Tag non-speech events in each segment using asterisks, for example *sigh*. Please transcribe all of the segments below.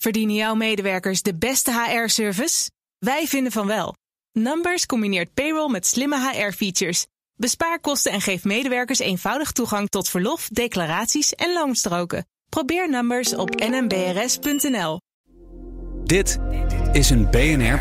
Verdienen jouw medewerkers de beste HR-service? Wij vinden van wel. Numbers combineert payroll met slimme HR-features. Bespaar kosten en geef medewerkers eenvoudig toegang tot verlof, declaraties en loonstroken. Probeer Numbers op nmbrs.nl. Dit is een BNR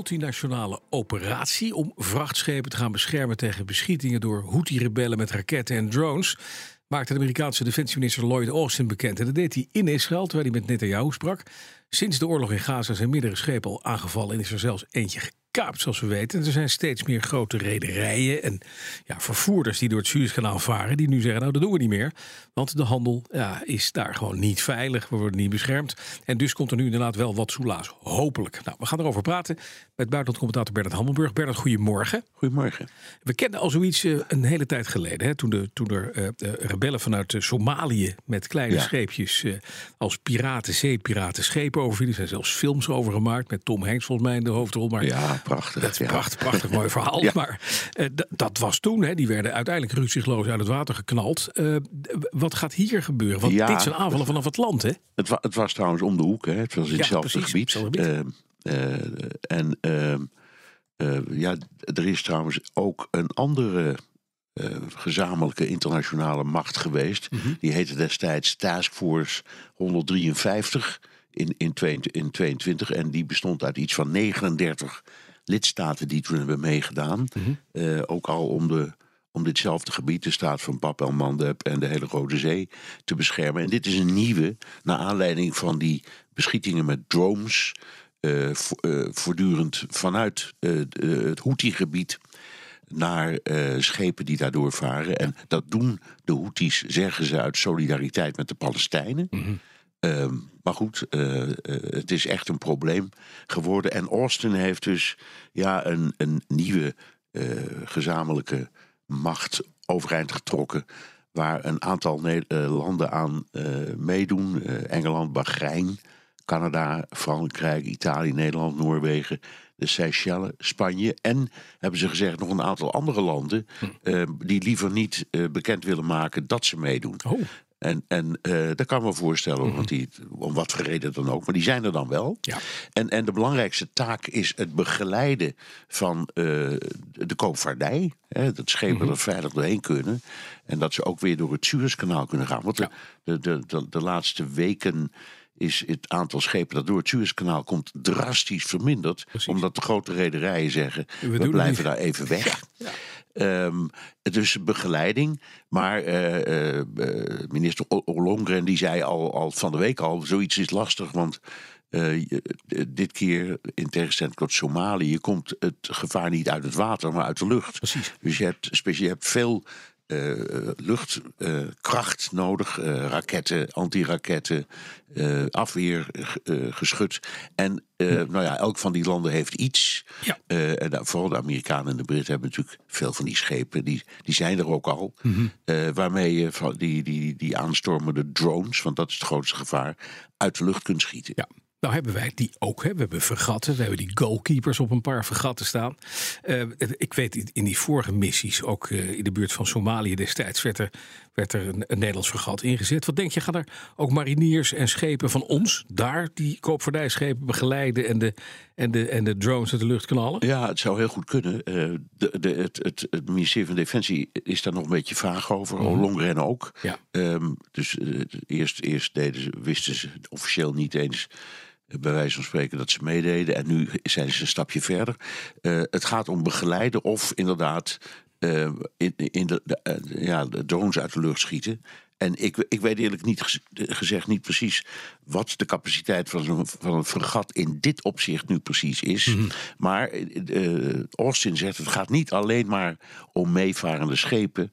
multinationale operatie om vrachtschepen te gaan beschermen tegen beschietingen door Houthi-rebellen met raketten en drones. Maakte de Amerikaanse defensieminister Lloyd Austin bekend. En dat deed hij in Israël, terwijl hij met Netanyahu sprak. Sinds de oorlog in Gaza zijn meerdere schepen al aangevallen en is er zelfs eentje gekaapt, zoals we weten. En er zijn steeds meer grote rederijen en ja, vervoerders die door het Suezkanaal varen, die nu zeggen, nou dat doen we niet meer. Want de handel ja, is daar gewoon niet veilig, we worden niet beschermd. En dus komt er nu inderdaad wel wat soelaas, hopelijk. Nou, we gaan erover praten met buitenlandcommentator Bernard Hammelburg. Bernard, goedemorgen. Goedemorgen. We kenden al zoiets uh, een hele tijd geleden, hè, toen, de, toen er uh, de rebellen vanuit uh, Somalië met kleine ja. scheepjes als piraten, zeepiraten, schepen overvielen. Er zijn zelfs films over gemaakt met Tom Hanks volgens mij in de hoofdrol. Maar ja, prachtig. Dat is ja. prachtig, prachtig mooi verhaal. *laughs* Ja. Maar uh, dat was toen. Hè. Die werden uiteindelijk ruzieloos uit het water geknald. Uh, wat gaat hier gebeuren? Want dit zijn aanvallen vanaf het land, hè? Het, wa het, was trouwens om de hoek. Hè. Het was in hetzelfde precies, gebied. Hetzelfde gebied. Uh, en ja, er is trouwens ook een andere uh, gezamenlijke internationale macht geweest. Mm -hmm. Die heette destijds Task Force 153 in, in, 22 en die bestond uit iets van 39 lidstaten die toen hebben meegedaan. Mm -hmm. uh, ook al om, de, om ditzelfde gebied, de staat van Bab el Mandeb en de hele Rode Zee, te beschermen. En dit is een nieuwe, naar aanleiding van die beschietingen met drones. Uh, vo uh, voortdurend vanuit het Houthi-gebied naar schepen die daardoor varen. En dat doen de Houthis, zeggen ze, uit solidariteit met de Palestijnen. Mm -hmm. Uh, maar goed, uh, het is echt een probleem geworden. En Austin heeft dus ja, een, een nieuwe gezamenlijke macht overeind getrokken. Waar een aantal landen aan meedoen. Engeland, Bahrein, Canada, Frankrijk, Italië, Nederland, Noorwegen de Seychelles, Spanje en hebben ze gezegd nog een aantal andere landen hm. die liever niet bekend willen maken dat ze meedoen. Oh. En, en uh, dat kan me voorstellen, mm. want die, om wat voor reden dan ook, maar die zijn er dan wel. Ja. En, en de belangrijkste taak is het begeleiden van de koopvaardij. Hè, dat schepen mm -hmm. er veilig doorheen kunnen. En dat ze ook weer door het Suezkanaal kunnen gaan. Want ja. de, de, de, de laatste weken is het aantal schepen dat door het Suezkanaal komt drastisch verminderd. Precies. Omdat de grote rederijen zeggen, we, we blijven daar even weg. *laughs* Ja. Ja. Um, dus begeleiding. Maar uh, uh, minister Ollongren die zei al, al van de week al, zoiets is lastig, want uh, dit keer, in tegenstelling tot Somalië, komt het gevaar niet uit het water, maar uit de lucht. Precies. Dus je hebt, je hebt veel luchtkracht uh, nodig. Uh, raketten, antiraketten, afweergeschut. En nou ja, elk van die landen heeft iets. Ja. en vooral de Amerikanen en de Britten hebben natuurlijk veel van die schepen. Die, die zijn er ook al. Mm -hmm. waarmee je van die, die, die aanstormende drones, want dat is het grootste gevaar, uit de lucht kunt schieten. Ja. Nou hebben wij die ook. Hè. We hebben vergatten. We hebben die goalkeepers op een paar vergatten staan. Uh, ik weet in die vorige missies, ook uh, in de buurt van Somalië destijds, werd er, werd er een, een, Nederlands vergat ingezet. Wat denk je, gaan er ook mariniers en schepen van ons daar die koopvaardijschepen begeleiden en de, en de, en de drones uit de lucht knallen? Ja, het zou heel goed kunnen. Uh, de, de, het, het, het, ministerie van Defensie is daar nog een beetje vaag over. Mm. Longren ook. Ja. Um, dus eerst, eerst deden ze, wisten ze officieel niet eens bij wijze van spreken dat ze meededen. En nu zijn ze een stapje verder. Uh, het gaat om begeleiden of inderdaad uh, in, in de, de, uh, ja, de drones uit de lucht schieten. En ik, ik weet eerlijk niet gezegd niet precies wat de capaciteit van, zo, van een fregat in dit opzicht nu precies is. Mhm. Mm -hmm. Maar Austin zegt het gaat niet alleen maar om meevarende schepen.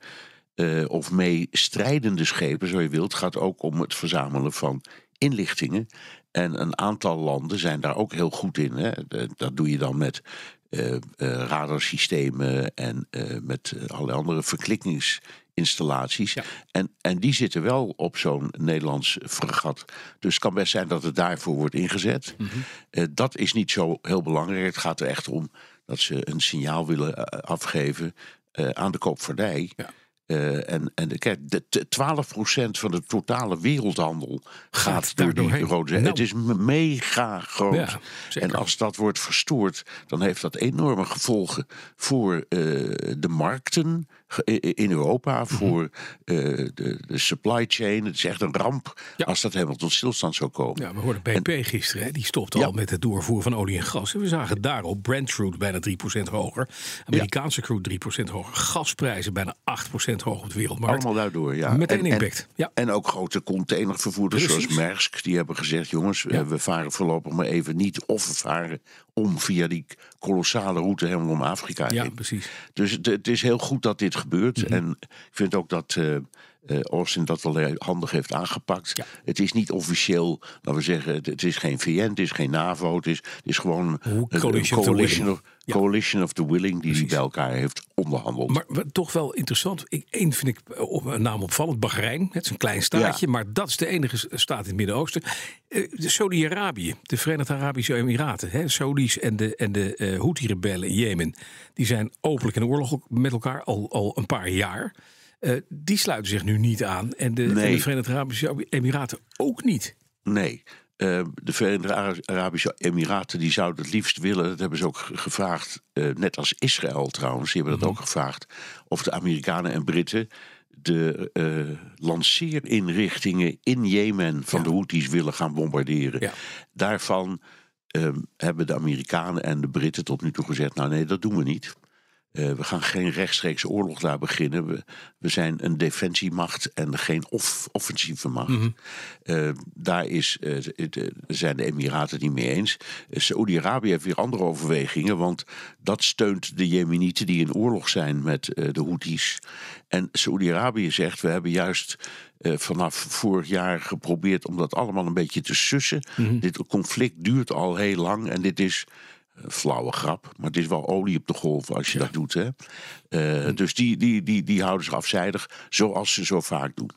Of mee strijdende schepen, zo je wilt. Het gaat ook om het verzamelen van inlichtingen. En een aantal landen zijn daar ook heel goed in. Hè. Dat doe je dan met uh, uh, radarsystemen en uh, met allerlei andere verklikkingsinstallaties. Ja. En, en die zitten wel op zo'n Nederlands fregat. Dus het kan best zijn dat het daarvoor wordt ingezet. Mhm. Mm -hmm. dat is niet zo heel belangrijk. Het gaat er echt om dat ze een signaal willen afgeven. eh, aan de koopvaardij. Ja. Eh, en en kijk, de, de 12% van de totale wereldhandel gaat, door die rode zee. Nou. Het is me- mega groot. Ja, en als dat wordt verstoord, dan heeft dat enorme gevolgen voor eh, de markten in Europa, Mhm. voor eh, de, de supply chain. Het is echt een ramp Ja. als dat helemaal tot stilstand zou komen. Ja, we hoorden BP gisteren, hè, die stopte Ja. al met het doorvoeren van olie en gas. En we zagen daarop Brent crude bijna 3% hoger. Amerikaanse crude 3% hoger. Gasprijzen bijna 8% hoger op de wereldmarkt. Allemaal daardoor, ja. Meteen En- impact. En, Ja. en ook grote containervervoerders Precies. zoals Maersk. Die hebben gezegd, jongens, Ja. eh, we varen voorlopig maar even niet. Of we varen om via die kolossale route helemaal om Afrika Ja, heen. precies. Dus het, het is heel goed dat dit gebeurt. Mhm. En ik vind ook dat eh Austin dat wel handig heeft aangepakt. Ja. Het is niet officieel, laten we zeggen, het, is geen VN, het is geen NAVO. Het is, het is gewoon een, coalition of the coalition, willing. of, Ja. coalition of the willing die die Precies. bij elkaar heeft onderhandeld. Maar toch wel interessant. Één vind ik eh, op- een naam opvallend. Bahrein. Het is een klein staatje. Ja. Maar dat is de enige staat in het Midden-Oosten. Eh, de Saudi-Arabië. De Verenigde Arabische Emiraten. Hè, Saudis en de, en de eh Houthi-rebellen in Jemen. Die zijn openlijk in oorlog met elkaar al, al een paar jaar. Eh, die sluiten zich nu niet aan. En de, en Nee. de Verenigde Arabische Emiraten ook niet. Nee. Eh, de Verenigde Ara- Arabische Emiraten die zouden het liefst willen, dat hebben ze ook ge- gevraagd, eh, net als Israël trouwens, die hebben dat ook gevraagd, of de Amerikanen en Britten de lanceerinrichtingen in Jemen van Ja. de Houthis willen gaan bombarderen. Ja. Daarvan eh, hebben de Amerikanen en de Britten tot nu toe gezegd, nou nee, dat doen we niet. Eh, we gaan geen rechtstreeks oorlog daar beginnen. We, we zijn een defensiemacht en geen off- offensieve macht. Mhm. Eh, daar is, eh, zijn de Emiraten het niet mee eens. Saoedi-Arabië heeft weer andere overwegingen, want dat steunt de Jemenieten die in oorlog zijn met de Houthis. En Saoedi-Arabië zegt: we hebben juist vanaf vorig jaar geprobeerd om dat allemaal een beetje te sussen. Dit conflict duurt al heel lang en dit is. Een Flauwe grap, maar het is wel olie op de golf als je dat doet. Hè? Eh, Dus die, die, die, die houden zich afzijdig, zoals ze zo vaak doen.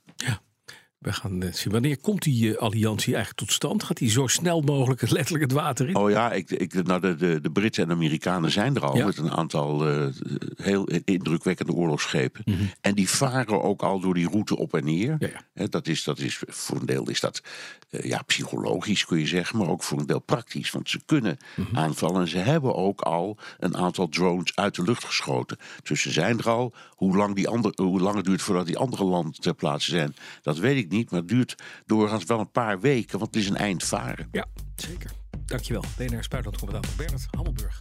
We gaan eh, zien. Wanneer komt die eh, alliantie eigenlijk tot stand? Gaat die zo snel mogelijk letterlijk het water in? Oh ja, ik, ik, nou de, de, de Britten en Amerikanen zijn er al Ja. met een aantal eh, heel indrukwekkende oorlogsschepen. Mhm. En die varen ook al door die route op en neer. Ja, ja. Hè, dat is, dat is, voor een deel is dat ja, psychologisch kun je zeggen, maar ook voor een deel praktisch. Want ze kunnen Mhm. aanvallen en ze hebben ook al een aantal drones uit de lucht geschoten. Dus ze zijn er al. Hoe lang, die andere, hoe lang het duurt voordat die andere landen ter plaatse zijn, dat weet ik niet. Maar het duurt doorgaans wel een paar weken, want het is een eind varen. Ja, zeker. Dankjewel. BNR Spuitland-commentator Bernard Hammelburg.